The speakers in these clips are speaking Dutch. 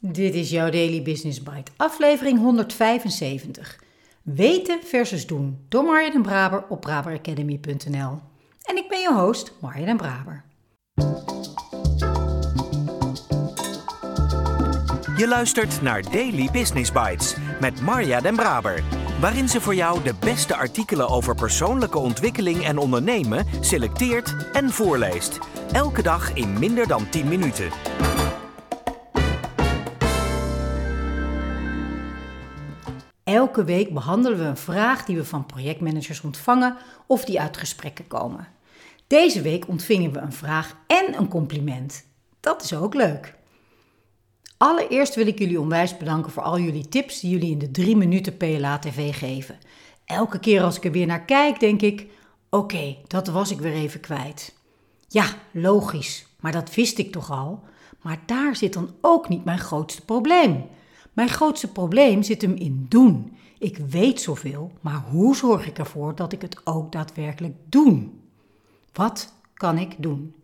Dit is jouw Daily Business Bite, aflevering 175. Weten versus doen, door Marja den Braber op braberacademy.nl. En ik ben je host, Marja den Braber. Je luistert naar Daily Business Bites met Marja den Braber, waarin ze voor jou de beste artikelen over persoonlijke ontwikkeling en ondernemen selecteert en voorleest. Elke dag in minder dan 10 minuten. Elke week behandelen we een vraag die we van projectmanagers ontvangen of die uit gesprekken komen. Deze week ontvingen we een vraag en een compliment. Dat is ook leuk. Allereerst wil ik jullie onwijs bedanken voor al jullie tips die jullie in de 3 minuten PLA TV geven. Elke keer als ik er weer naar kijk, denk ik: oké, dat was ik weer even kwijt. Ja, logisch, maar dat wist ik toch al. Maar daar zit dan ook niet mijn grootste probleem. Mijn grootste probleem zit hem in doen. Ik weet zoveel, maar hoe zorg ik ervoor dat ik het ook daadwerkelijk doe? Wat kan ik doen?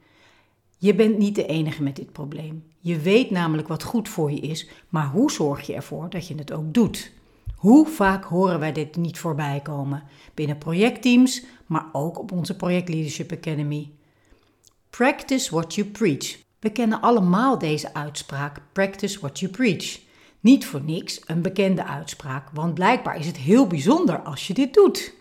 Je bent niet de enige met dit probleem. Je weet namelijk wat goed voor je is, maar hoe zorg je ervoor dat je het ook doet? Hoe vaak horen wij dit niet voorbij komen? Binnen projectteams, maar ook op onze Project Leadership Academy. Practice what you preach. We kennen allemaal deze uitspraak: practice what you preach. Niet voor niks een bekende uitspraak, want blijkbaar is het heel bijzonder als je dit doet.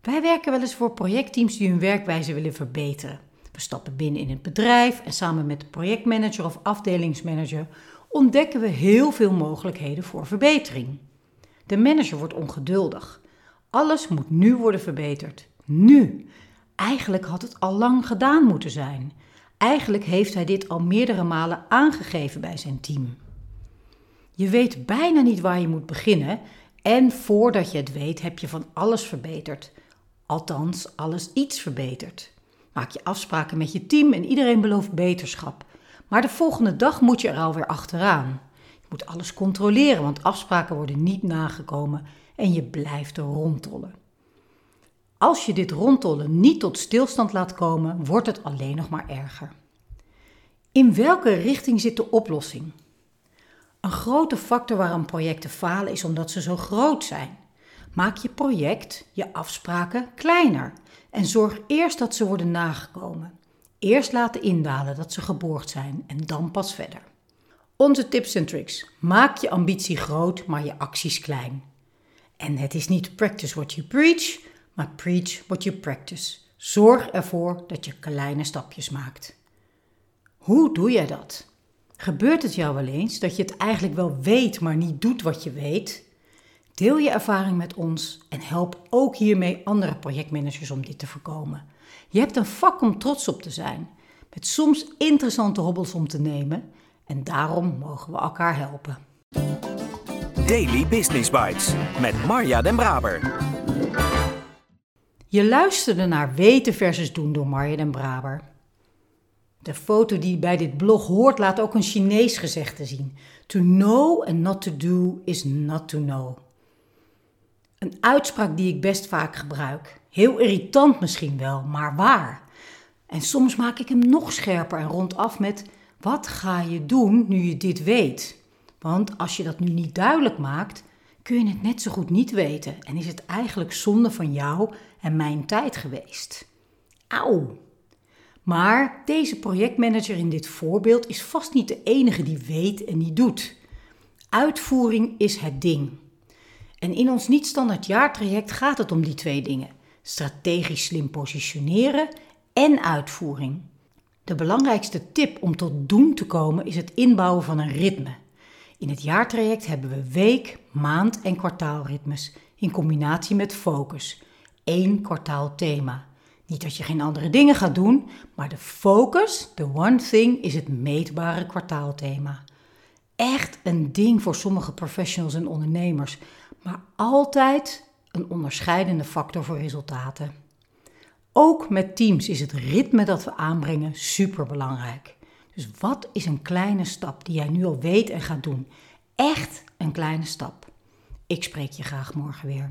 Wij werken wel eens voor projectteams die hun werkwijze willen verbeteren. We stappen binnen in het bedrijf en samen met de projectmanager of afdelingsmanager ontdekken we heel veel mogelijkheden voor verbetering. De manager wordt ongeduldig. Alles moet nu worden verbeterd. Nu. Eigenlijk had het al lang gedaan moeten zijn. Eigenlijk heeft hij dit al meerdere malen aangegeven bij zijn team. Je weet bijna niet waar je moet beginnen en voordat je het weet heb je van alles verbeterd. Althans, alles iets verbeterd. Maak je afspraken met je team en iedereen belooft beterschap. Maar de volgende dag moet je er alweer achteraan. Je moet alles controleren, want afspraken worden niet nagekomen en je blijft er rondtollen. Als je dit rondtollen niet tot stilstand laat komen, wordt het alleen nog maar erger. In welke richting zit de oplossing? Een grote factor waarom projecten falen is omdat ze zo groot zijn. Maak je project, je afspraken kleiner en zorg eerst dat ze worden nagekomen. Eerst laten indalen dat ze geborgd zijn en dan pas verder. Onze tips en tricks. Maak je ambitie groot, maar je acties klein. En het is niet practice what you preach, maar preach what you practice. Zorg ervoor dat je kleine stapjes maakt. Hoe doe jij dat? Gebeurt het jou wel eens dat je het eigenlijk wel weet, maar niet doet wat je weet? Deel je ervaring met ons en help ook hiermee andere projectmanagers om dit te voorkomen. Je hebt een vak om trots op te zijn, met soms interessante hobbels om te nemen en daarom mogen we elkaar helpen. Daily Business Bites met Marja den Braber. Je luisterde naar Weten versus Doen door Marja den Braber. De foto die bij dit blog hoort laat ook een Chinees gezegde zien. To know and not to do is not to know. Een uitspraak die ik best vaak gebruik. Heel irritant misschien wel, maar waar. En soms maak ik hem nog scherper en rondaf met: wat ga je doen nu je dit weet? Want als je dat nu niet duidelijk maakt, kun je het net zo goed niet weten en is het eigenlijk zonde van jou en mijn tijd geweest. Auw. Maar deze projectmanager in dit voorbeeld is vast niet de enige die weet en die doet. Uitvoering is het ding. En in ons niet-standaard jaartraject gaat het om die twee dingen: strategisch slim positioneren en uitvoering. De belangrijkste tip om tot doen te komen is het inbouwen van een ritme. In het jaartraject hebben we week, maand en kwartaalritmes in combinatie met focus. Eén kwartaalthema. Niet dat je geen andere dingen gaat doen, maar de focus, de one thing, is het meetbare kwartaalthema. Echt een ding voor sommige professionals en ondernemers, maar altijd een onderscheidende factor voor resultaten. Ook met teams is het ritme dat we aanbrengen super belangrijk. Dus wat is een kleine stap die jij nu al weet en gaat doen? Echt een kleine stap. Ik spreek je graag morgen weer.